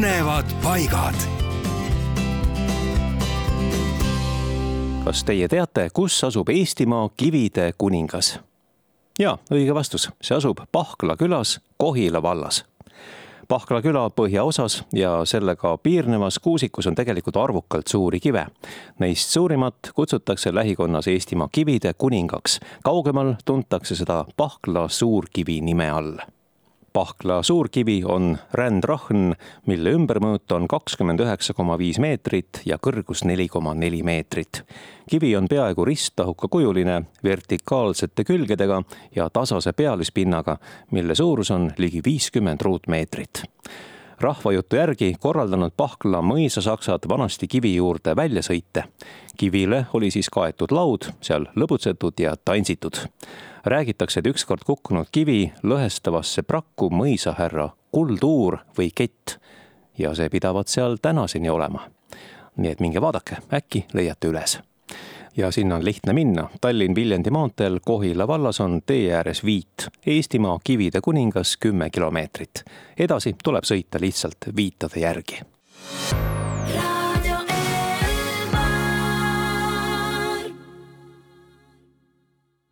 põnevad paigad. kas teie teate, kus asub Eestimaa kivide kuningas? ja õige vastus, see asub Pahkla külas Kohila vallas Pahkla küla põhjaosas ja sellega piirnevas kuusikus on tegelikult arvukalt suuri kive. Neist suurimat kutsutakse lähikonnas Eestimaa kivide kuningaks. kaugemal tuntakse seda Pahkla suurkivi nime all Pahkla suurkivi on rändrahn, mille ümbermõõt on kakskümmend üheksa koma viis meetrit ja kõrgus neli koma neli meetrit. kivi on peaaegu risttahukakujuline, vertikaalsete külgedega ja tasase pealispinnaga, mille suurus on ligi viiskümmend ruutmeetrit rahvajutu järgi korraldanud Pahkla mõisasaksad vanasti kivi juurde väljasõite. kivile oli siis kaetud laud, seal lõbutsetud ja tantsitud. räägitakse, et ükskord kukkunud kivi lõhestavasse prakku mõisahärra kulduur või kett ja see pidavat seal tänaseni olema. nii et minge vaadake, äkki leiate üles ja sinna on lihtne minna. Tallinn-Viljandi maanteel Kohila vallas on tee ääres Viit, Eestimaa kivide kuningas kümme kilomeetrit. edasi tuleb sõita lihtsalt viitade järgi.